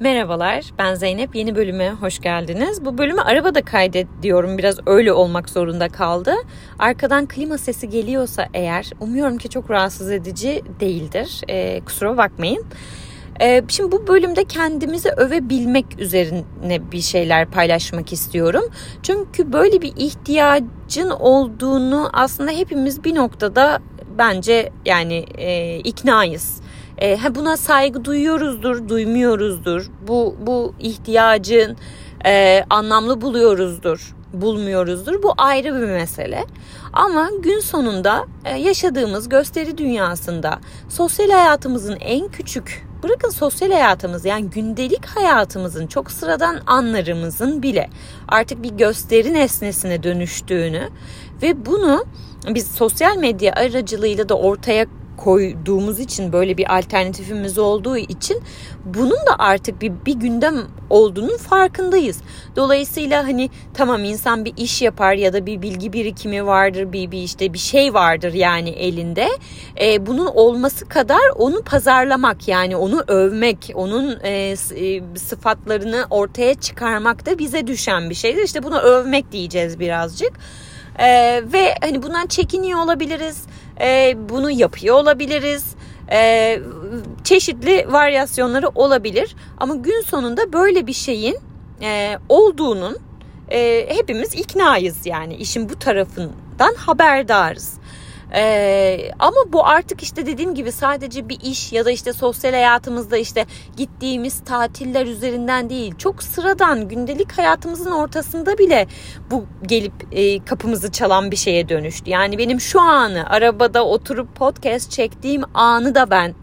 Merhabalar, ben Zeynep. Yeni bölüme hoş geldiniz. Bu bölümü arabada kaydediyorum. Biraz öyle olmak zorunda kaldı. Arkadan klima sesi geliyorsa eğer, umuyorum ki çok rahatsız edici değildir. Ee, kusura bakmayın. Ee, şimdi bu bölümde kendimizi övebilmek üzerine bir şeyler paylaşmak istiyorum. Çünkü böyle bir ihtiyacın olduğunu aslında hepimiz bir noktada bence yani e, iknayız. E, buna saygı duyuyoruzdur, duymuyoruzdur. Bu bu ihtiyacın e, anlamlı buluyoruzdur, bulmuyoruzdur. Bu ayrı bir mesele. Ama gün sonunda e, yaşadığımız gösteri dünyasında sosyal hayatımızın en küçük bırakın sosyal hayatımız yani gündelik hayatımızın çok sıradan anlarımızın bile artık bir gösteri nesnesine dönüştüğünü ve bunu biz sosyal medya aracılığıyla da ortaya koyduğumuz için böyle bir alternatifimiz olduğu için bunun da artık bir, bir gündem olduğunun farkındayız. Dolayısıyla hani tamam insan bir iş yapar ya da bir bilgi birikimi vardır bir, bir işte bir şey vardır yani elinde. E, bunun olması kadar onu pazarlamak yani onu övmek onun e, e, sıfatlarını ortaya çıkarmak da bize düşen bir şeydir. İşte bunu övmek diyeceğiz birazcık. Ee, ve hani bundan çekiniyor olabiliriz. Ee, bunu yapıyor olabiliriz. Ee, çeşitli varyasyonları olabilir. Ama gün sonunda böyle bir şeyin e, olduğunun e, hepimiz iknayız yani işin bu tarafından haberdarız. Ee, ama bu artık işte dediğim gibi sadece bir iş ya da işte sosyal hayatımızda işte gittiğimiz tatiller üzerinden değil. Çok sıradan gündelik hayatımızın ortasında bile bu gelip e, kapımızı çalan bir şeye dönüştü. Yani benim şu anı arabada oturup podcast çektiğim anı da ben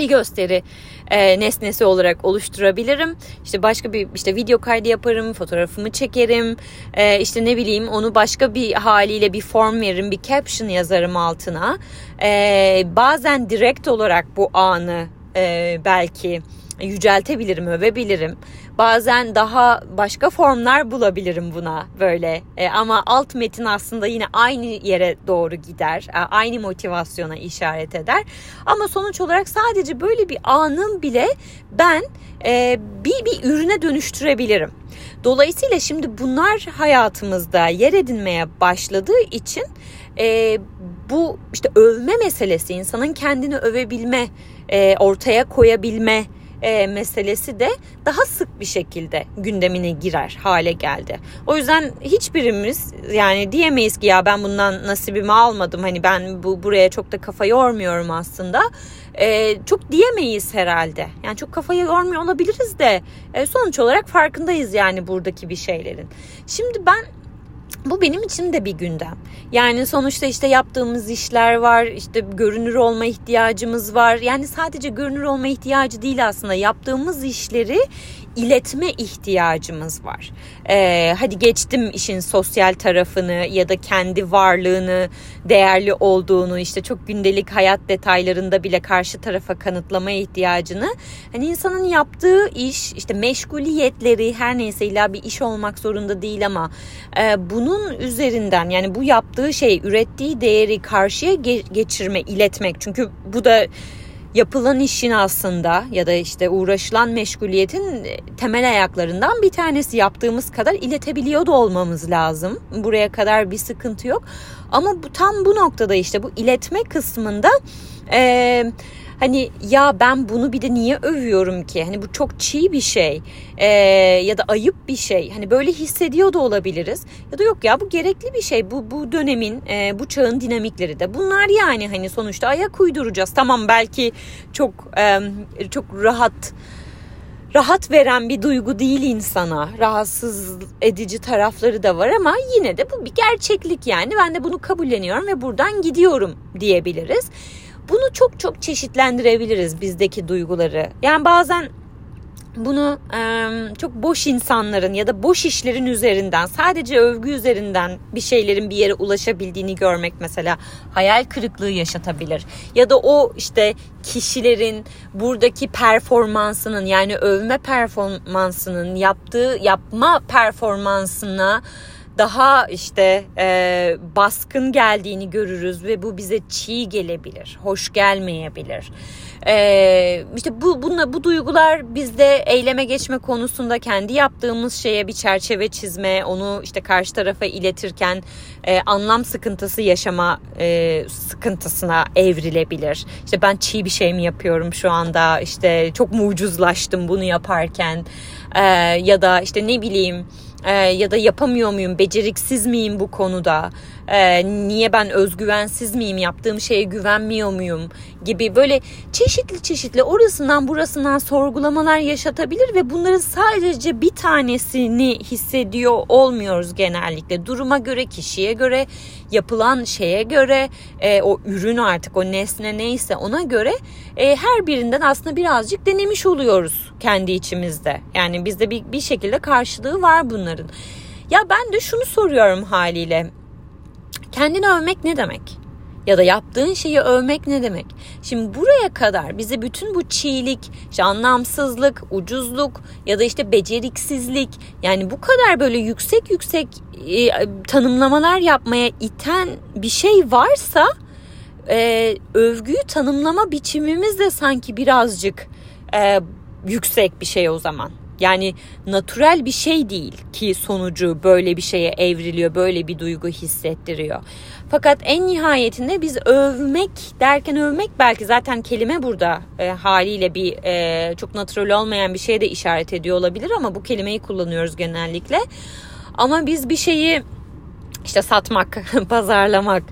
bir gösteri e, nesnesi olarak oluşturabilirim. İşte başka bir işte video kaydı yaparım, fotoğrafımı çekerim. E, işte ne bileyim onu başka bir haliyle bir form veririm, bir caption yazarım altına. E, bazen direkt olarak bu anı e, belki yüceltebilirim, övebilirim. Bazen daha başka formlar bulabilirim buna böyle. E, ama alt metin aslında yine aynı yere doğru gider. E, aynı motivasyona işaret eder. Ama sonuç olarak sadece böyle bir anın bile ben e, bir bir ürüne dönüştürebilirim. Dolayısıyla şimdi bunlar hayatımızda yer edinmeye başladığı için e, bu işte övme meselesi, insanın kendini övebilme, e, ortaya koyabilme e, meselesi de daha sık bir şekilde gündemine girer hale geldi. O yüzden hiçbirimiz yani diyemeyiz ki ya ben bundan nasibimi almadım hani ben bu buraya çok da kafa yormuyorum aslında. E, çok diyemeyiz herhalde. Yani çok kafayı yormuyor olabiliriz de e, sonuç olarak farkındayız yani buradaki bir şeylerin. Şimdi ben bu benim için de bir gündem. Yani sonuçta işte yaptığımız işler var, işte görünür olma ihtiyacımız var. Yani sadece görünür olma ihtiyacı değil aslında yaptığımız işleri iletme ihtiyacımız var. Ee, hadi geçtim işin sosyal tarafını ya da kendi varlığını, değerli olduğunu işte çok gündelik hayat detaylarında bile karşı tarafa kanıtlama ihtiyacını. Hani insanın yaptığı iş işte meşguliyetleri her neyse illa bir iş olmak zorunda değil ama e, bunun üzerinden yani bu yaptığı şey ürettiği değeri karşıya ge- geçirme, iletmek. Çünkü bu da yapılan işin aslında ya da işte uğraşılan meşguliyetin temel ayaklarından bir tanesi yaptığımız kadar iletebiliyor da olmamız lazım. Buraya kadar bir sıkıntı yok. Ama bu tam bu noktada işte bu iletme kısmında eee hani ya ben bunu bir de niye övüyorum ki? Hani bu çok çiğ bir şey ee, ya da ayıp bir şey. Hani böyle hissediyor da olabiliriz. Ya da yok ya bu gerekli bir şey. Bu bu dönemin, e, bu çağın dinamikleri de. Bunlar yani hani sonuçta ayak uyduracağız. Tamam belki çok e, çok rahat rahat veren bir duygu değil insana. Rahatsız edici tarafları da var ama yine de bu bir gerçeklik yani. Ben de bunu kabulleniyorum ve buradan gidiyorum diyebiliriz. Bunu çok çok çeşitlendirebiliriz bizdeki duyguları. Yani bazen bunu e, çok boş insanların ya da boş işlerin üzerinden sadece övgü üzerinden bir şeylerin bir yere ulaşabildiğini görmek mesela hayal kırıklığı yaşatabilir. Ya da o işte kişilerin buradaki performansının yani övme performansının yaptığı yapma performansına daha işte e, baskın geldiğini görürüz ve bu bize çiğ gelebilir, hoş gelmeyebilir. Ee, işte bu bunla bu duygular bizde eyleme geçme konusunda kendi yaptığımız şeye bir çerçeve çizme, onu işte karşı tarafa iletirken e, anlam sıkıntısı yaşama e, sıkıntısına evrilebilir. İşte ben çiğ bir şey mi yapıyorum şu anda? İşte çok mu ucuzlaştım bunu yaparken? E, ya da işte ne bileyim e, ya da yapamıyor muyum, beceriksiz miyim bu konuda, e, niye ben özgüvensiz miyim, yaptığım şeye güvenmiyor muyum gibi böyle çeşitli çeşitli orasından burasından sorgulamalar yaşatabilir ve bunların sadece bir tanesini hissediyor olmuyoruz genellikle. Duruma göre, kişiye göre, yapılan şeye göre, e, o ürün artık o nesne neyse ona göre e, her birinden aslında birazcık denemiş oluyoruz kendi içimizde. Yani bizde bir, bir şekilde karşılığı var bunların. Ya ben de şunu soruyorum haliyle. Kendini övmek ne demek? Ya da yaptığın şeyi övmek ne demek? Şimdi buraya kadar bize bütün bu çiğlik, işte anlamsızlık, ucuzluk ya da işte beceriksizlik yani bu kadar böyle yüksek yüksek e, tanımlamalar yapmaya iten bir şey varsa e, övgüyü tanımlama biçimimiz de sanki birazcık e, yüksek bir şey o zaman. Yani natürel bir şey değil ki sonucu böyle bir şeye evriliyor, böyle bir duygu hissettiriyor. Fakat en nihayetinde biz övmek derken övmek belki zaten kelime burada e, haliyle bir e, çok natürel olmayan bir şeye de işaret ediyor olabilir ama bu kelimeyi kullanıyoruz genellikle. Ama biz bir şeyi işte satmak, pazarlamak,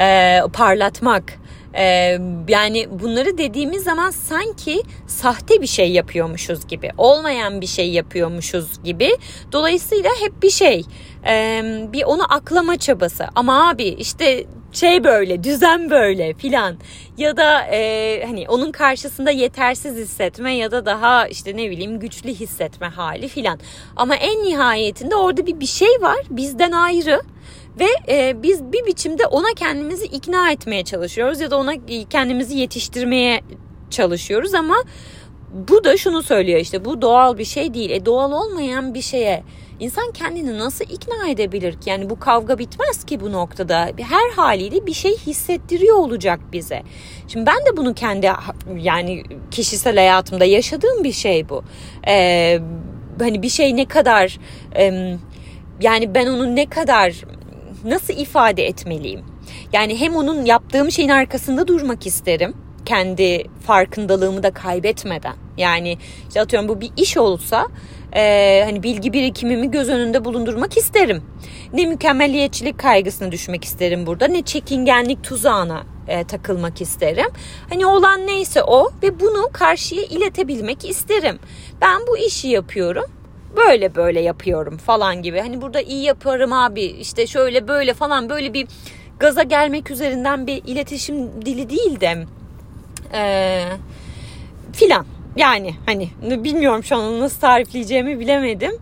e, parlatmak, ee, yani bunları dediğimiz zaman sanki sahte bir şey yapıyormuşuz gibi, olmayan bir şey yapıyormuşuz gibi. Dolayısıyla hep bir şey, e, bir onu aklama çabası. Ama abi işte şey böyle, düzen böyle filan ya da e, hani onun karşısında yetersiz hissetme ya da daha işte ne bileyim güçlü hissetme hali filan. Ama en nihayetinde orada bir bir şey var bizden ayrı ve e, biz bir biçimde ona kendimizi ikna etmeye çalışıyoruz ya da ona kendimizi yetiştirmeye çalışıyoruz ama bu da şunu söylüyor işte bu doğal bir şey değil. E doğal olmayan bir şeye insan kendini nasıl ikna edebilir ki? Yani bu kavga bitmez ki bu noktada. Her haliyle bir şey hissettiriyor olacak bize. Şimdi ben de bunu kendi yani kişisel hayatımda yaşadığım bir şey bu. Ee, hani bir şey ne kadar e, yani ben onu ne kadar nasıl ifade etmeliyim? Yani hem onun yaptığım şeyin arkasında durmak isterim. Kendi farkındalığımı da kaybetmeden. Yani işte atıyorum bu bir iş olsa e, hani bilgi birikimimi göz önünde bulundurmak isterim. Ne mükemmeliyetçilik kaygısına düşmek isterim burada ne çekingenlik tuzağına e, takılmak isterim. Hani olan neyse o ve bunu karşıya iletebilmek isterim. Ben bu işi yapıyorum böyle böyle yapıyorum falan gibi. Hani burada iyi yaparım abi işte şöyle böyle falan böyle bir gaza gelmek üzerinden bir iletişim dili değil de ee, filan. Yani hani bilmiyorum şu an nasıl tarifleyeceğimi bilemedim.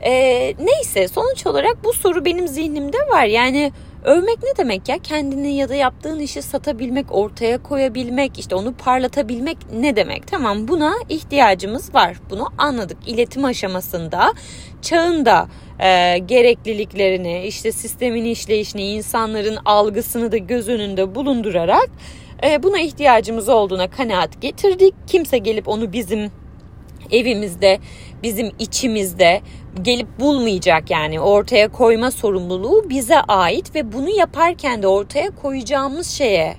Ee, neyse sonuç olarak bu soru benim zihnimde var. Yani Övmek ne demek ya? Kendini ya da yaptığın işi satabilmek, ortaya koyabilmek, işte onu parlatabilmek ne demek? Tamam buna ihtiyacımız var. Bunu anladık. İletim aşamasında çağında e, gerekliliklerini, işte sistemin işleyişini, insanların algısını da göz önünde bulundurarak e, buna ihtiyacımız olduğuna kanaat getirdik. Kimse gelip onu bizim evimizde, bizim içimizde gelip bulmayacak yani ortaya koyma sorumluluğu bize ait ve bunu yaparken de ortaya koyacağımız şeye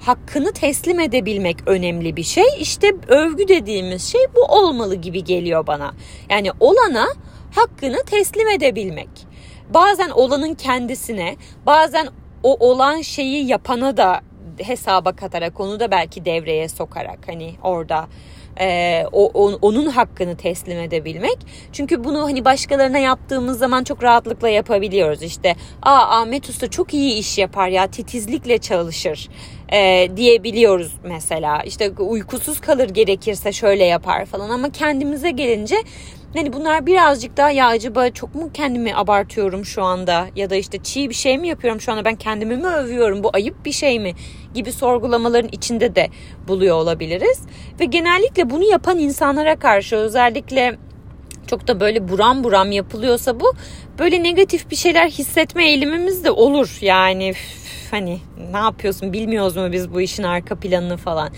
hakkını teslim edebilmek önemli bir şey. İşte övgü dediğimiz şey bu olmalı gibi geliyor bana. Yani olana hakkını teslim edebilmek. Bazen olanın kendisine, bazen o olan şeyi yapana da hesaba katarak onu da belki devreye sokarak hani orada e, o, on, onun hakkını teslim edebilmek. Çünkü bunu hani başkalarına yaptığımız zaman çok rahatlıkla yapabiliyoruz. İşte aa Ahmet Usta çok iyi iş yapar ya titizlikle çalışır e, diyebiliyoruz mesela. İşte uykusuz kalır gerekirse şöyle yapar falan ama kendimize gelince Hani bunlar birazcık daha ya acaba çok mu kendimi abartıyorum şu anda ya da işte çiğ bir şey mi yapıyorum şu anda ben kendimi mi övüyorum bu ayıp bir şey mi gibi sorgulamaların içinde de buluyor olabiliriz. Ve genellikle bunu yapan insanlara karşı özellikle çok da böyle buram buram yapılıyorsa bu böyle negatif bir şeyler hissetme eğilimimiz de olur. Yani hani ne yapıyorsun bilmiyoruz mu biz bu işin arka planını falan.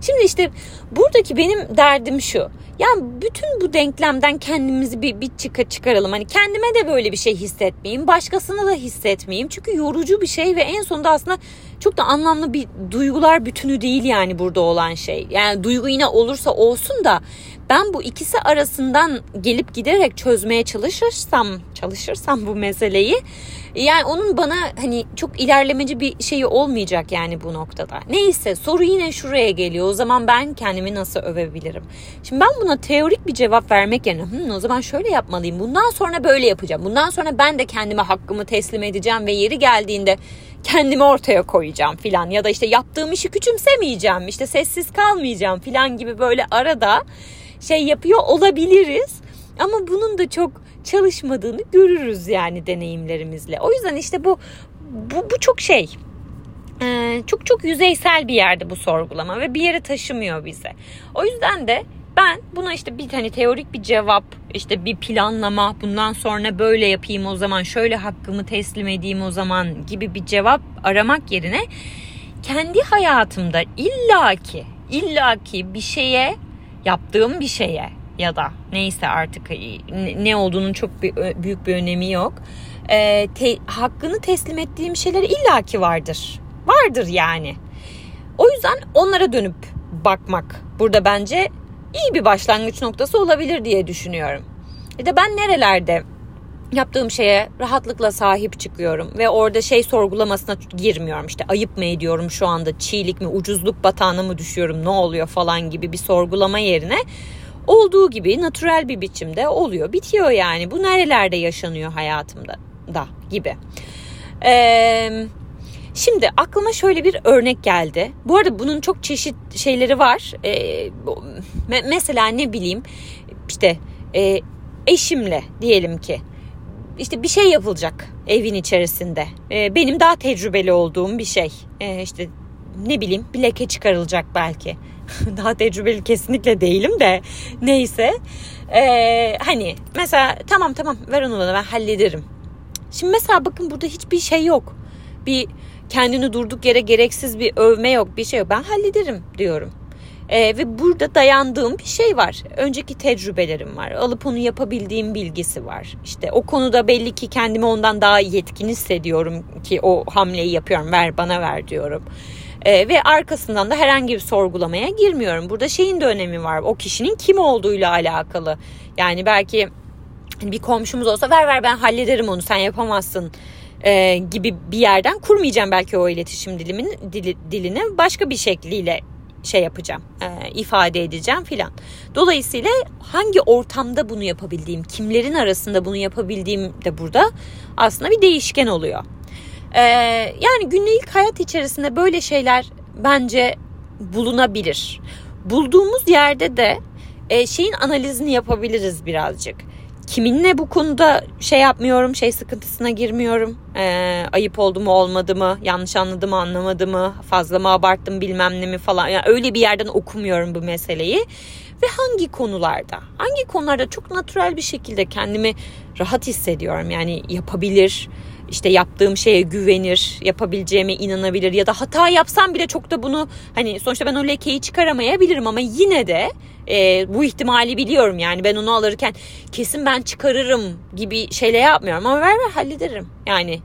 Şimdi işte buradaki benim derdim şu. Yani bütün bu denklemden kendimizi bir, bir çıka çıkaralım. Hani kendime de böyle bir şey hissetmeyeyim. Başkasına da hissetmeyeyim. Çünkü yorucu bir şey ve en sonunda aslında çok da anlamlı bir duygular bütünü değil yani burada olan şey. Yani duygu yine olursa olsun da ben bu ikisi arasından gelip giderek çözmeye çalışırsam, çalışırsam bu meseleyi yani onun bana hani çok ilerlemeci bir şeyi olmayacak yani bu noktada. Neyse soru yine şuraya geliyor. O zaman ben kendimi nasıl övebilirim? Şimdi ben buna teorik bir cevap vermek yerine Hı, o zaman şöyle yapmalıyım. Bundan sonra böyle yapacağım. Bundan sonra ben de kendime hakkımı teslim edeceğim ve yeri geldiğinde kendimi ortaya koyacağım filan ya da işte yaptığım işi küçümsemeyeceğim işte sessiz kalmayacağım filan gibi böyle arada şey yapıyor olabiliriz. Ama bunun da çok çalışmadığını görürüz yani deneyimlerimizle. O yüzden işte bu bu, bu çok şey ee, çok çok yüzeysel bir yerde bu sorgulama ve bir yere taşımıyor bize. O yüzden de ben buna işte bir tane teorik bir cevap, işte bir planlama, bundan sonra böyle yapayım o zaman, şöyle hakkımı teslim edeyim o zaman gibi bir cevap aramak yerine kendi hayatımda illaki illaki bir şeye yaptığım bir şeye ya da neyse artık ne olduğunun çok büyük bir önemi yok. E, te, hakkını teslim ettiğim şeyler illaki vardır. Vardır yani. O yüzden onlara dönüp bakmak burada bence iyi bir başlangıç noktası olabilir diye düşünüyorum. Bir de ben nerelerde yaptığım şeye rahatlıkla sahip çıkıyorum ve orada şey sorgulamasına girmiyorum işte ayıp mı ediyorum şu anda çiğlik mi ucuzluk batağına mı düşüyorum ne oluyor falan gibi bir sorgulama yerine olduğu gibi natürel bir biçimde oluyor bitiyor yani bu nerelerde yaşanıyor hayatımda da gibi. Eee Şimdi aklıma şöyle bir örnek geldi. Bu arada bunun çok çeşit şeyleri var. Ee, mesela ne bileyim işte e, eşimle diyelim ki işte bir şey yapılacak evin içerisinde. Ee, benim daha tecrübeli olduğum bir şey. Ee, işte ne bileyim bir leke çıkarılacak belki. daha tecrübeli kesinlikle değilim de neyse. Ee, hani mesela tamam tamam ver onu bana ben hallederim. Şimdi mesela bakın burada hiçbir şey yok. Bir kendini durduk yere gereksiz bir övme yok bir şey yok. Ben hallederim diyorum. Ee, ve burada dayandığım bir şey var. Önceki tecrübelerim var. Alıp onu yapabildiğim bilgisi var. İşte o konuda belli ki kendimi ondan daha yetkin hissediyorum ki o hamleyi yapıyorum. Ver bana ver diyorum. Ee, ve arkasından da herhangi bir sorgulamaya girmiyorum. Burada şeyin de önemi var. O kişinin kim olduğuyla alakalı. Yani belki bir komşumuz olsa ver ver ben hallederim onu sen yapamazsın e, gibi bir yerden kurmayacağım belki o iletişim dilimin dili, dilini başka bir şekliyle şey yapacağım, e, ifade edeceğim filan. Dolayısıyla hangi ortamda bunu yapabildiğim, kimlerin arasında bunu yapabildiğim de burada aslında bir değişken oluyor. E, yani günlük hayat içerisinde böyle şeyler bence bulunabilir. Bulduğumuz yerde de e, şeyin analizini yapabiliriz birazcık kiminle bu konuda şey yapmıyorum, şey sıkıntısına girmiyorum. Ee, ayıp oldu mu olmadı mı, yanlış anladı mı anlamadı mı, fazla mı abarttım bilmem ne mi falan. Yani öyle bir yerden okumuyorum bu meseleyi. Ve hangi konularda, hangi konularda çok natürel bir şekilde kendimi rahat hissediyorum. Yani yapabilir, işte yaptığım şeye güvenir, yapabileceğime inanabilir ya da hata yapsam bile çok da bunu hani sonuçta ben o lekeyi çıkaramayabilirim ama yine de e, bu ihtimali biliyorum yani. Ben onu alırken kesin ben çıkarırım gibi şeyle yapmıyorum ama ver ver hallederim. Yani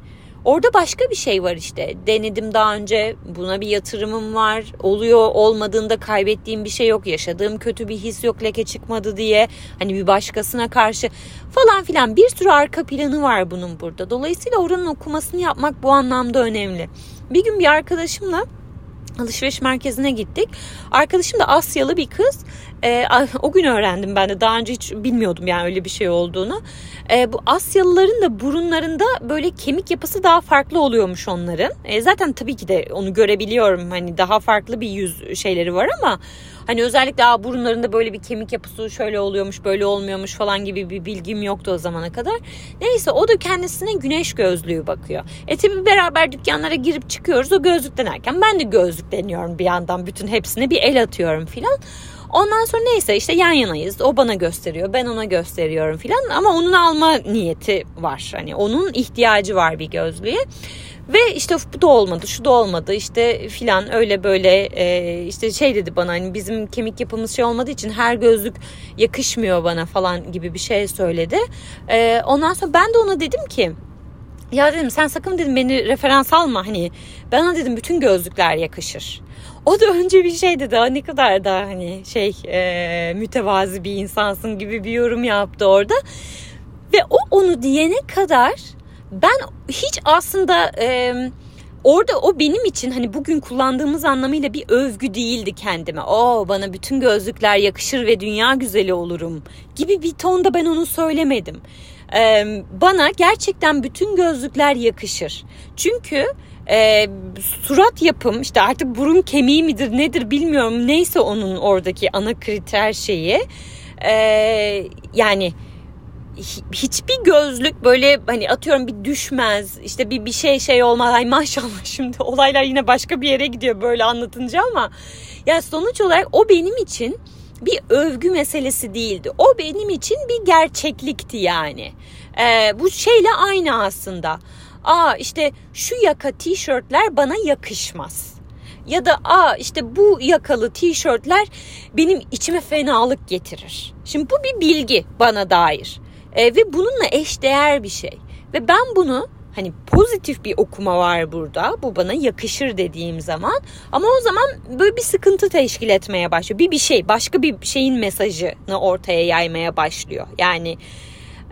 Orada başka bir şey var işte. Denedim daha önce. Buna bir yatırımım var. Oluyor olmadığında kaybettiğim bir şey yok. Yaşadığım kötü bir his yok leke çıkmadı diye. Hani bir başkasına karşı falan filan bir sürü arka planı var bunun burada. Dolayısıyla oranın okumasını yapmak bu anlamda önemli. Bir gün bir arkadaşımla alışveriş merkezine gittik. Arkadaşım da Asyalı bir kız. E, o gün öğrendim ben de daha önce hiç bilmiyordum yani öyle bir şey olduğunu. E, bu Asyalıların da burunlarında böyle kemik yapısı daha farklı oluyormuş onların. E, zaten tabii ki de onu görebiliyorum hani daha farklı bir yüz şeyleri var ama hani özellikle Aa, burunlarında böyle bir kemik yapısı şöyle oluyormuş böyle olmuyormuş falan gibi bir bilgim yoktu o zamana kadar. Neyse o da kendisine güneş gözlüğü bakıyor. E tabii beraber dükkanlara girip çıkıyoruz o gözlük denerken ben de gözlük deniyorum bir yandan bütün hepsine bir el atıyorum filan. Ondan sonra neyse işte yan yanayız. O bana gösteriyor, ben ona gösteriyorum filan ama onun alma niyeti var. Hani onun ihtiyacı var bir gözlüğe. Ve işte bu da olmadı, şu da olmadı işte filan öyle böyle e, işte şey dedi bana hani bizim kemik yapımız şey olmadığı için her gözlük yakışmıyor bana falan gibi bir şey söyledi. E, ondan sonra ben de ona dedim ki ya dedim sen sakın dedim beni referans alma hani bana dedim bütün gözlükler yakışır. O da önce bir şey dedi ne kadar da hani şey e, mütevazi bir insansın gibi bir yorum yaptı orada. Ve o onu diyene kadar ben hiç aslında e, orada o benim için hani bugün kullandığımız anlamıyla bir övgü değildi kendime. O bana bütün gözlükler yakışır ve dünya güzeli olurum gibi bir tonda ben onu söylemedim. E, bana gerçekten bütün gözlükler yakışır. Çünkü e, surat yapım işte artık burun kemiği midir nedir bilmiyorum neyse onun oradaki ana kriter şeyi e, yani hiçbir gözlük böyle hani atıyorum bir düşmez işte bir bir şey şey olmaz ay maşallah şimdi olaylar yine başka bir yere gidiyor böyle anlatınca ama ya sonuç olarak o benim için bir övgü meselesi değildi. O benim için bir gerçeklikti yani. Ee, bu şeyle aynı aslında. Aa işte şu yaka tişörtler bana yakışmaz. Ya da aa işte bu yakalı tişörtler benim içime fenalık getirir. Şimdi bu bir bilgi bana dair. E, ve bununla eşdeğer bir şey. Ve ben bunu hani pozitif bir okuma var burada. Bu bana yakışır dediğim zaman. Ama o zaman böyle bir sıkıntı teşkil etmeye başlıyor. Bir bir şey, başka bir şeyin mesajını ortaya yaymaya başlıyor. Yani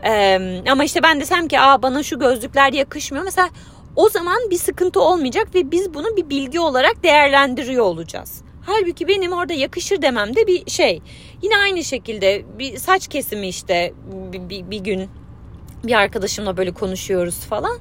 e, ama işte ben desem ki aa bana şu gözlükler yakışmıyor. Mesela o zaman bir sıkıntı olmayacak ve biz bunu bir bilgi olarak değerlendiriyor olacağız. Halbuki benim orada yakışır demem de bir şey. Yine aynı şekilde bir saç kesimi işte bir, bir, bir gün bir arkadaşımla böyle konuşuyoruz falan.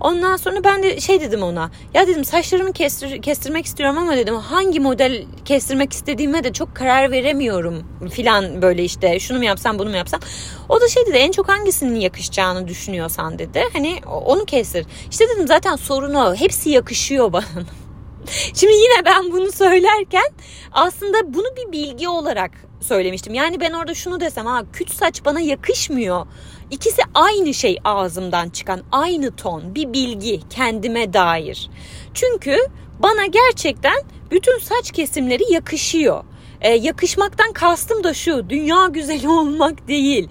Ondan sonra ben de şey dedim ona. Ya dedim saçlarımı kestir, kestirmek istiyorum ama dedim hangi model kestirmek istediğime de çok karar veremiyorum filan böyle işte şunu mu yapsam bunu mu yapsam. O da şey dedi en çok hangisinin yakışacağını düşünüyorsan dedi. Hani onu kestir. İşte dedim zaten sorun o. Hepsi yakışıyor bana. Şimdi yine ben bunu söylerken aslında bunu bir bilgi olarak söylemiştim. Yani ben orada şunu desem ha küt saç bana yakışmıyor. İkisi aynı şey ağzımdan çıkan aynı ton bir bilgi kendime dair. Çünkü bana gerçekten bütün saç kesimleri yakışıyor. Ee, yakışmaktan kastım da şu dünya güzeli olmak değil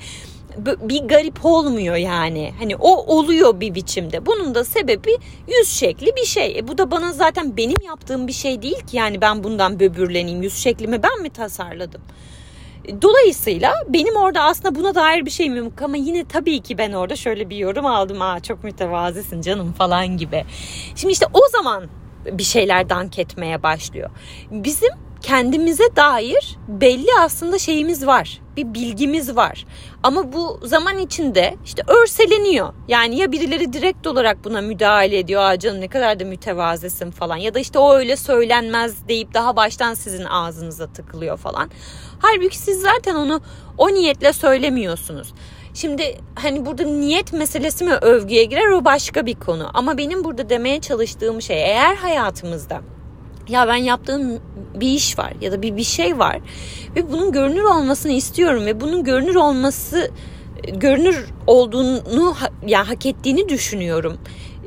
bir garip olmuyor yani. Hani o oluyor bir biçimde. Bunun da sebebi yüz şekli bir şey. E bu da bana zaten benim yaptığım bir şey değil ki yani ben bundan böbürleneyim. Yüz şeklimi ben mi tasarladım? Dolayısıyla benim orada aslında buna dair bir şeyim yok ama yine tabii ki ben orada şöyle bir yorum aldım. Aa çok mütevazisin canım falan gibi. Şimdi işte o zaman bir şeyler dank etmeye başlıyor. Bizim kendimize dair belli aslında şeyimiz var. Bir bilgimiz var. Ama bu zaman içinde işte örseleniyor. Yani ya birileri direkt olarak buna müdahale ediyor. Aa canım ne kadar da mütevazisin falan. Ya da işte o öyle söylenmez deyip daha baştan sizin ağzınıza tıkılıyor falan. Halbuki siz zaten onu o niyetle söylemiyorsunuz. Şimdi hani burada niyet meselesi mi övgüye girer o başka bir konu. Ama benim burada demeye çalıştığım şey eğer hayatımızda ya ben yaptığım bir iş var ya da bir bir şey var ve bunun görünür olmasını istiyorum ve bunun görünür olması görünür olduğunu ya hak ettiğini düşünüyorum.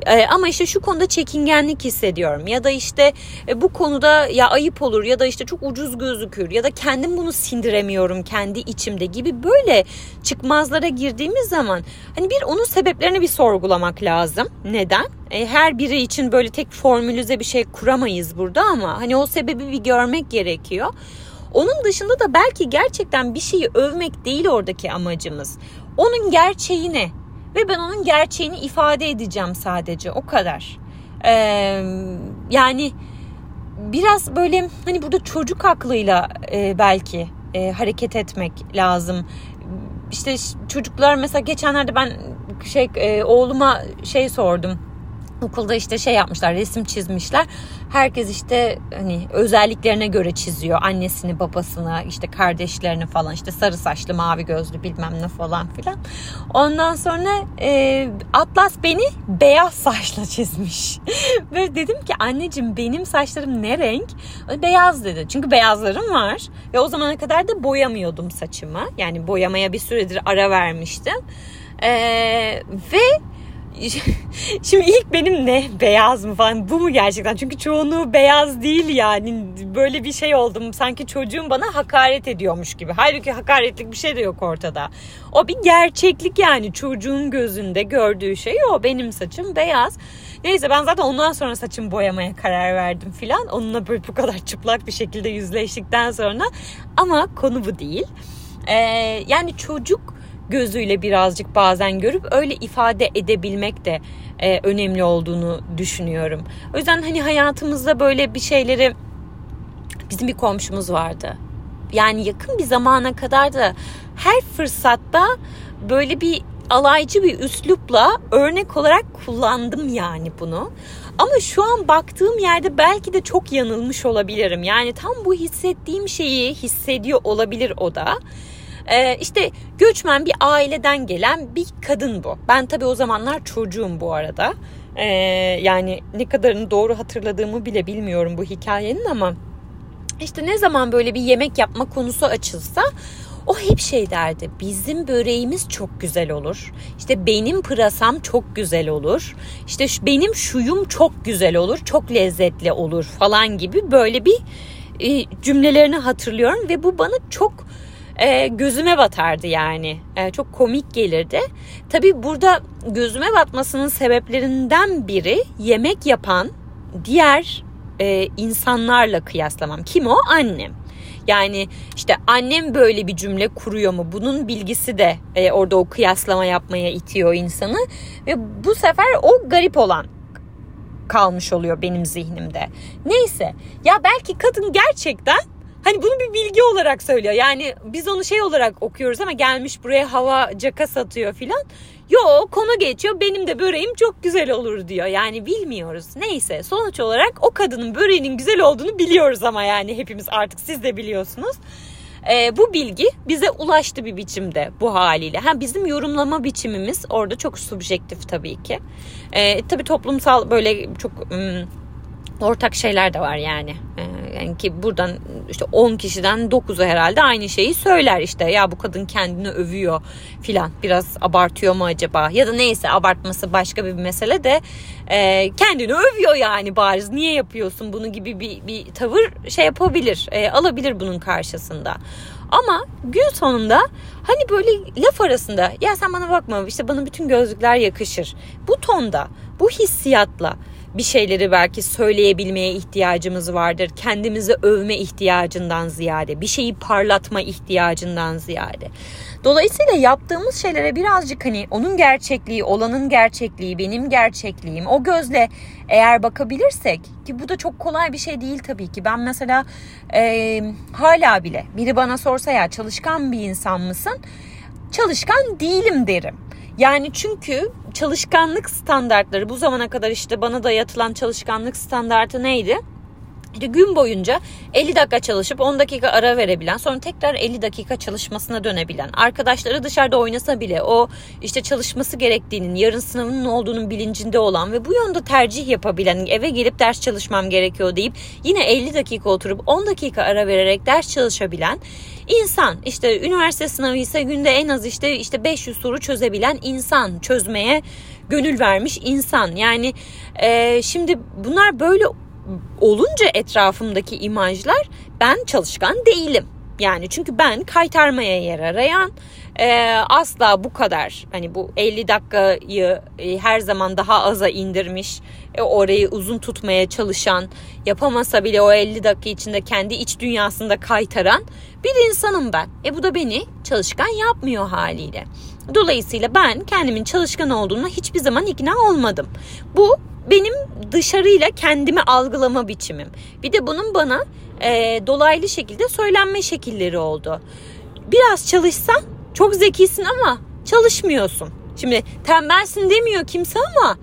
Ee, ama işte şu konuda çekingenlik hissediyorum ya da işte e, bu konuda ya ayıp olur ya da işte çok ucuz gözükür ya da kendim bunu sindiremiyorum kendi içimde gibi böyle çıkmazlara girdiğimiz zaman hani bir onun sebeplerini bir sorgulamak lazım. Neden? E, her biri için böyle tek formülize bir şey kuramayız burada ama hani o sebebi bir görmek gerekiyor. Onun dışında da belki gerçekten bir şeyi övmek değil oradaki amacımız. Onun gerçeğini ve ben onun gerçeğini ifade edeceğim sadece o kadar. Ee, yani biraz böyle hani burada çocuk aklıyla e, belki e, hareket etmek lazım. İşte çocuklar mesela geçenlerde ben şey e, oğluma şey sordum okulda işte şey yapmışlar resim çizmişler. Herkes işte hani özelliklerine göre çiziyor. Annesini, babasını, işte kardeşlerini falan işte sarı saçlı, mavi gözlü bilmem ne falan filan. Ondan sonra e, Atlas beni beyaz saçla çizmiş. Ve dedim ki anneciğim benim saçlarım ne renk? Beyaz dedi. Çünkü beyazlarım var. Ve o zamana kadar da boyamıyordum saçımı. Yani boyamaya bir süredir ara vermiştim. E, ve Şimdi ilk benim ne beyaz mı falan bu mu gerçekten? Çünkü çoğunluğu beyaz değil yani. Böyle bir şey oldum. Sanki çocuğum bana hakaret ediyormuş gibi. Halbuki hakaretlik bir şey de yok ortada. O bir gerçeklik yani. Çocuğun gözünde gördüğü şey o. Benim saçım beyaz. Neyse ben zaten ondan sonra saçımı boyamaya karar verdim filan. Onunla böyle bu kadar çıplak bir şekilde yüzleştikten sonra. Ama konu bu değil. Ee, yani çocuk gözüyle birazcık bazen görüp öyle ifade edebilmek de e, önemli olduğunu düşünüyorum. O yüzden hani hayatımızda böyle bir şeyleri bizim bir komşumuz vardı. Yani yakın bir zamana kadar da her fırsatta böyle bir alaycı bir üslupla örnek olarak kullandım yani bunu. Ama şu an baktığım yerde belki de çok yanılmış olabilirim. Yani tam bu hissettiğim şeyi hissediyor olabilir o da. Ee, işte göçmen bir aileden gelen bir kadın bu. Ben tabii o zamanlar çocuğum bu arada. Ee, yani ne kadarını doğru hatırladığımı bile bilmiyorum bu hikayenin ama işte ne zaman böyle bir yemek yapma konusu açılsa o hep şey derdi. Bizim böreğimiz çok güzel olur. İşte benim pırasam çok güzel olur. İşte benim şuyum çok güzel olur. Çok lezzetli olur falan gibi böyle bir e, cümlelerini hatırlıyorum ve bu bana çok e, gözüme batardı yani. E, çok komik gelirdi. Tabii burada gözüme batmasının sebeplerinden biri yemek yapan diğer e, insanlarla kıyaslamam. Kim o? Annem. Yani işte annem böyle bir cümle kuruyor mu? Bunun bilgisi de e, orada o kıyaslama yapmaya itiyor insanı. Ve bu sefer o garip olan kalmış oluyor benim zihnimde. Neyse ya belki kadın gerçekten Hani bunu bir bilgi olarak söylüyor. Yani biz onu şey olarak okuyoruz ama gelmiş buraya hava caka satıyor filan. Yo konu geçiyor benim de böreğim çok güzel olur diyor. Yani bilmiyoruz. Neyse sonuç olarak o kadının böreğinin güzel olduğunu biliyoruz ama yani hepimiz artık siz de biliyorsunuz. Ee, bu bilgi bize ulaştı bir biçimde bu haliyle. Ha bizim yorumlama biçimimiz orada çok subjektif tabii ki. Ee, tabii toplumsal böyle çok ım, ortak şeyler de var yani. Ee, yani ki buradan işte 10 kişiden 9'u herhalde aynı şeyi söyler işte ya bu kadın kendini övüyor filan biraz abartıyor mu acaba ya da neyse abartması başka bir mesele de e, kendini övüyor yani bariz niye yapıyorsun bunu gibi bir, bir tavır şey yapabilir e, alabilir bunun karşısında. Ama gün sonunda hani böyle laf arasında ya sen bana bakma işte bana bütün gözlükler yakışır. Bu tonda bu hissiyatla bir şeyleri belki söyleyebilmeye ihtiyacımız vardır. Kendimizi övme ihtiyacından ziyade, bir şeyi parlatma ihtiyacından ziyade. Dolayısıyla yaptığımız şeylere birazcık hani onun gerçekliği, olanın gerçekliği, benim gerçekliğim o gözle eğer bakabilirsek ki bu da çok kolay bir şey değil tabii ki. Ben mesela e, hala bile biri bana sorsa ya çalışkan bir insan mısın? Çalışkan değilim derim. Yani çünkü çalışkanlık standartları bu zamana kadar işte bana dayatılan çalışkanlık standartı neydi? Gün boyunca 50 dakika çalışıp 10 dakika ara verebilen sonra tekrar 50 dakika çalışmasına dönebilen arkadaşları dışarıda oynasa bile o işte çalışması gerektiğinin yarın sınavının olduğunun bilincinde olan ve bu yönde tercih yapabilen eve gelip ders çalışmam gerekiyor deyip yine 50 dakika oturup 10 dakika ara vererek ders çalışabilen insan işte üniversite sınavı ise günde en az işte işte 500 soru çözebilen insan çözmeye gönül vermiş insan. Yani e, şimdi bunlar böyle olunca etrafımdaki imajlar ben çalışkan değilim. Yani çünkü ben kaytarmaya yer arayan e, asla bu kadar hani bu 50 dakikayı e, her zaman daha aza indirmiş e, orayı uzun tutmaya çalışan yapamasa bile o 50 dakika içinde kendi iç dünyasında kaytaran bir insanım ben. E bu da beni çalışkan yapmıyor haliyle. Dolayısıyla ben kendimin çalışkan olduğuna hiçbir zaman ikna olmadım. Bu benim dışarıyla kendimi algılama biçimim. Bir de bunun bana e, dolaylı şekilde söylenme şekilleri oldu. Biraz çalışsan çok zekisin ama çalışmıyorsun. Şimdi tembelsin demiyor kimse ama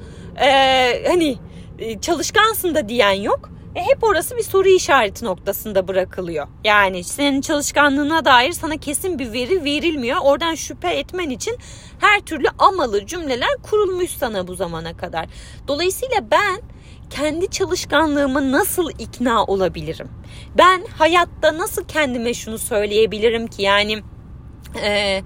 e, hani e, çalışkansın da diyen yok. E, hep orası bir soru işareti noktasında bırakılıyor. Yani senin çalışkanlığına dair sana kesin bir veri verilmiyor. Oradan şüphe etmen için her türlü amalı cümleler kurulmuş sana bu zamana kadar. Dolayısıyla ben kendi çalışkanlığımı nasıl ikna olabilirim? Ben hayatta nasıl kendime şunu söyleyebilirim ki yani e,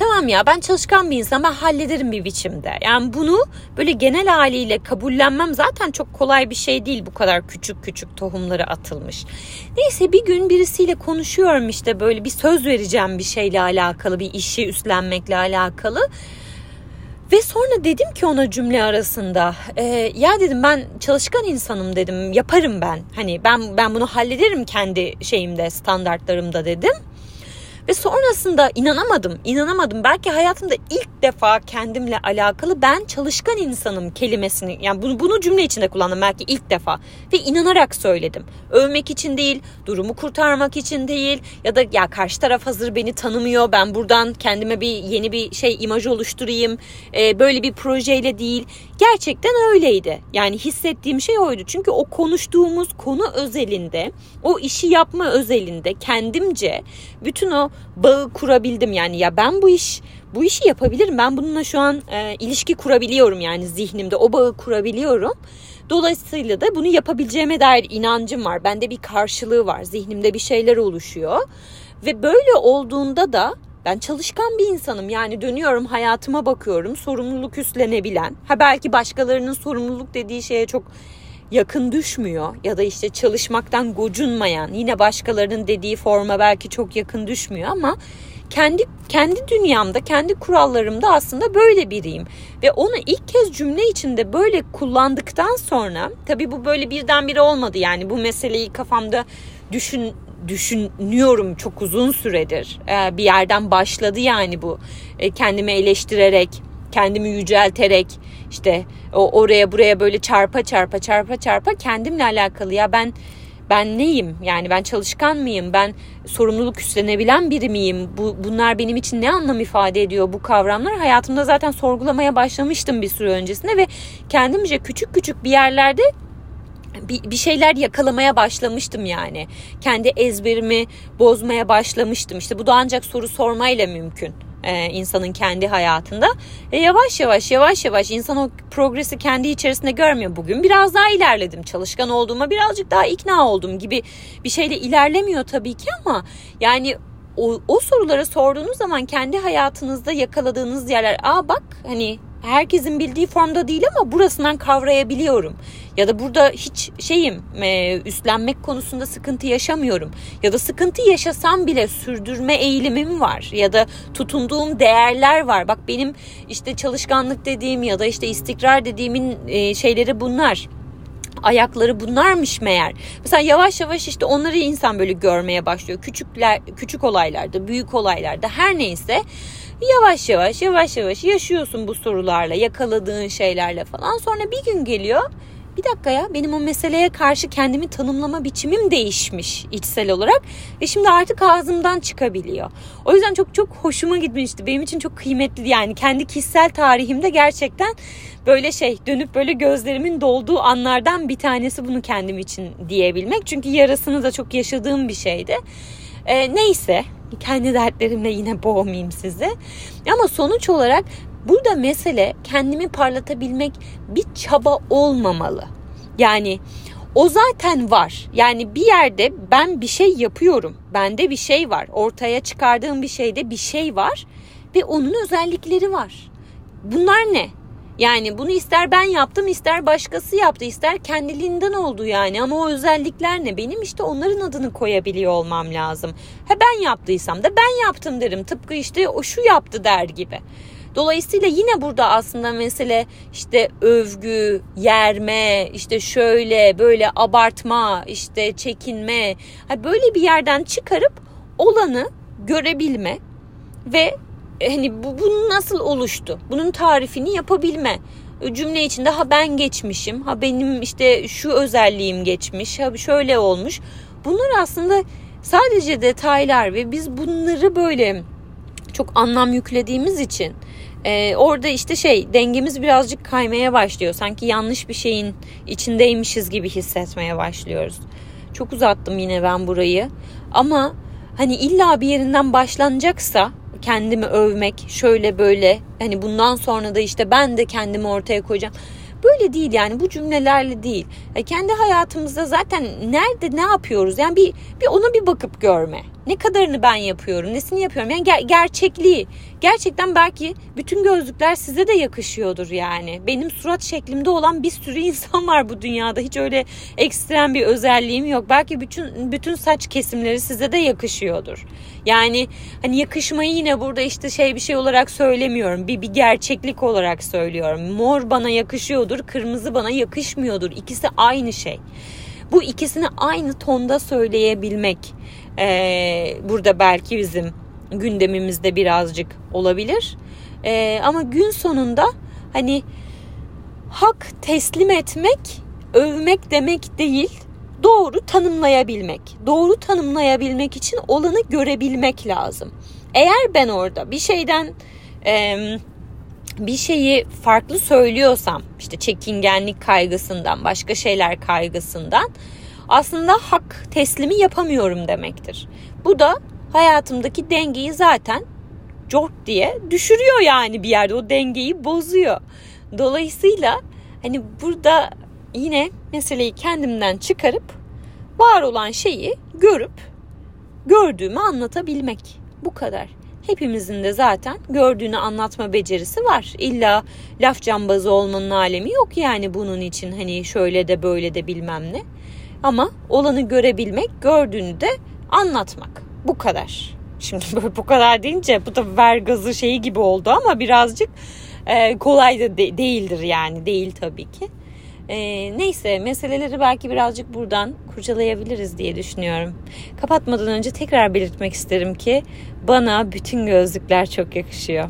tamam ya ben çalışkan bir insan ben hallederim bir biçimde. Yani bunu böyle genel haliyle kabullenmem zaten çok kolay bir şey değil bu kadar küçük küçük tohumları atılmış. Neyse bir gün birisiyle konuşuyorum işte böyle bir söz vereceğim bir şeyle alakalı bir işi üstlenmekle alakalı. Ve sonra dedim ki ona cümle arasında e, ya dedim ben çalışkan insanım dedim yaparım ben hani ben ben bunu hallederim kendi şeyimde standartlarımda dedim. Ve sonrasında inanamadım, inanamadım. Belki hayatımda ilk defa kendimle alakalı ben çalışkan insanım kelimesini yani bunu, bunu cümle içinde kullandım belki ilk defa ve inanarak söyledim. Övmek için değil, durumu kurtarmak için değil ya da ya karşı taraf hazır beni tanımıyor. Ben buradan kendime bir yeni bir şey imaj oluşturayım. Ee, böyle bir projeyle değil. Gerçekten öyleydi. Yani hissettiğim şey oydu. Çünkü o konuştuğumuz konu özelinde, o işi yapma özelinde kendimce bütün o bağı kurabildim. Yani ya ben bu iş bu işi yapabilirim. Ben bununla şu an e, ilişki kurabiliyorum yani zihnimde o bağı kurabiliyorum. Dolayısıyla da bunu yapabileceğime dair inancım var. Bende bir karşılığı var. Zihnimde bir şeyler oluşuyor. Ve böyle olduğunda da ben çalışkan bir insanım. Yani dönüyorum hayatıma bakıyorum. Sorumluluk üstlenebilen. Ha belki başkalarının sorumluluk dediği şeye çok yakın düşmüyor ya da işte çalışmaktan gocunmayan yine başkalarının dediği forma belki çok yakın düşmüyor ama kendi kendi dünyamda, kendi kurallarımda aslında böyle biriyim. Ve onu ilk kez cümle içinde böyle kullandıktan sonra tabii bu böyle birdenbire olmadı yani bu meseleyi kafamda düşün düşünüyorum çok uzun süredir. Ee, bir yerden başladı yani bu. Ee, kendimi eleştirerek, kendimi yücelterek işte oraya buraya böyle çarpa çarpa çarpa çarpa kendimle alakalı ya ben ben neyim? Yani ben çalışkan mıyım? Ben sorumluluk üstlenebilen biri miyim? Bu, bunlar benim için ne anlam ifade ediyor bu kavramlar? Hayatımda zaten sorgulamaya başlamıştım bir süre öncesinde ve kendimce küçük küçük bir yerlerde bir, bir şeyler yakalamaya başlamıştım yani. Kendi ezberimi bozmaya başlamıştım. İşte bu da ancak soru sormayla mümkün e, insanın kendi hayatında. E, yavaş yavaş yavaş yavaş insan o progresi kendi içerisinde görmüyor. Bugün biraz daha ilerledim. Çalışkan olduğuma birazcık daha ikna oldum gibi bir şeyle ilerlemiyor tabii ki ama yani o, o soruları sorduğunuz zaman kendi hayatınızda yakaladığınız yerler aa bak hani herkesin bildiği formda değil ama burasından kavrayabiliyorum. Ya da burada hiç şeyim e, üstlenmek konusunda sıkıntı yaşamıyorum. Ya da sıkıntı yaşasam bile sürdürme eğilimim var. Ya da tutunduğum değerler var. Bak benim işte çalışkanlık dediğim ya da işte istikrar dediğimin e, şeyleri bunlar ayakları bunlarmış meğer. Mesela yavaş yavaş işte onları insan böyle görmeye başlıyor. Küçükler küçük olaylarda, büyük olaylarda her neyse yavaş yavaş yavaş yavaş yaşıyorsun bu sorularla, yakaladığın şeylerle falan. Sonra bir gün geliyor bir dakika ya benim o meseleye karşı kendimi tanımlama biçimim değişmiş içsel olarak ve şimdi artık ağzımdan çıkabiliyor. O yüzden çok çok hoşuma gitmişti. Benim için çok kıymetli yani kendi kişisel tarihimde gerçekten böyle şey dönüp böyle gözlerimin dolduğu anlardan bir tanesi bunu kendim için diyebilmek. Çünkü yarasını da çok yaşadığım bir şeydi. E, neyse kendi dertlerimle yine boğmayayım sizi. Ama sonuç olarak burada mesele kendimi parlatabilmek bir çaba olmamalı. Yani o zaten var. Yani bir yerde ben bir şey yapıyorum. Bende bir şey var. Ortaya çıkardığım bir şeyde bir şey var ve onun özellikleri var. Bunlar ne? Yani bunu ister ben yaptım ister başkası yaptı ister kendiliğinden oldu yani ama o özellikler ne benim işte onların adını koyabiliyor olmam lazım. Ha ben yaptıysam da ben yaptım derim tıpkı işte o şu yaptı der gibi. Dolayısıyla yine burada aslında mesele işte övgü, yerme, işte şöyle böyle abartma, işte çekinme. Böyle bir yerden çıkarıp olanı görebilme ve hani bu, bu nasıl oluştu? Bunun tarifini yapabilme. Cümle içinde ha ben geçmişim, ha benim işte şu özelliğim geçmiş, ha şöyle olmuş. Bunlar aslında sadece detaylar ve biz bunları böyle çok anlam yüklediğimiz için e, orada işte şey dengemiz birazcık kaymaya başlıyor. Sanki yanlış bir şeyin içindeymişiz gibi hissetmeye başlıyoruz. Çok uzattım yine ben burayı. Ama hani illa bir yerinden başlanacaksa kendimi övmek şöyle böyle hani bundan sonra da işte ben de kendimi ortaya koyacağım. Böyle değil yani bu cümlelerle değil. E kendi hayatımızda zaten nerede ne yapıyoruz? Yani bir bir ona bir bakıp görme. Ne kadarını ben yapıyorum, nesini yapıyorum? Yani ger- gerçekliği. Gerçekten belki bütün gözlükler size de yakışıyordur yani. Benim surat şeklimde olan bir sürü insan var bu dünyada. Hiç öyle ekstrem bir özelliğim yok. Belki bütün bütün saç kesimleri size de yakışıyordur. Yani hani yakışmayı yine burada işte şey bir şey olarak söylemiyorum. Bir bir gerçeklik olarak söylüyorum. Mor bana yakışıyordur, kırmızı bana yakışmıyordur. İkisi aynı şey. Bu ikisini aynı tonda söyleyebilmek e, burada belki bizim gündemimizde birazcık olabilir. E, ama gün sonunda hani hak teslim etmek, övmek demek değil, doğru tanımlayabilmek. Doğru tanımlayabilmek için olanı görebilmek lazım. Eğer ben orada bir şeyden e, bir şeyi farklı söylüyorsam, işte çekingenlik kaygısından, başka şeyler kaygısından aslında hak teslimi yapamıyorum demektir. Bu da hayatımdaki dengeyi zaten cort diye düşürüyor yani bir yerde o dengeyi bozuyor. Dolayısıyla hani burada yine meseleyi kendimden çıkarıp var olan şeyi görüp gördüğümü anlatabilmek. Bu kadar. Hepimizin de zaten gördüğünü anlatma becerisi var. İlla laf cambazı olmanın alemi yok yani bunun için hani şöyle de böyle de bilmem ne. Ama olanı görebilmek, gördüğünü de anlatmak. Bu kadar. Şimdi böyle bu kadar deyince bu da ver gazı şeyi gibi oldu ama birazcık e, kolay da de, değildir yani. Değil tabii ki. E, neyse meseleleri belki birazcık buradan kurcalayabiliriz diye düşünüyorum. Kapatmadan önce tekrar belirtmek isterim ki bana bütün gözlükler çok yakışıyor.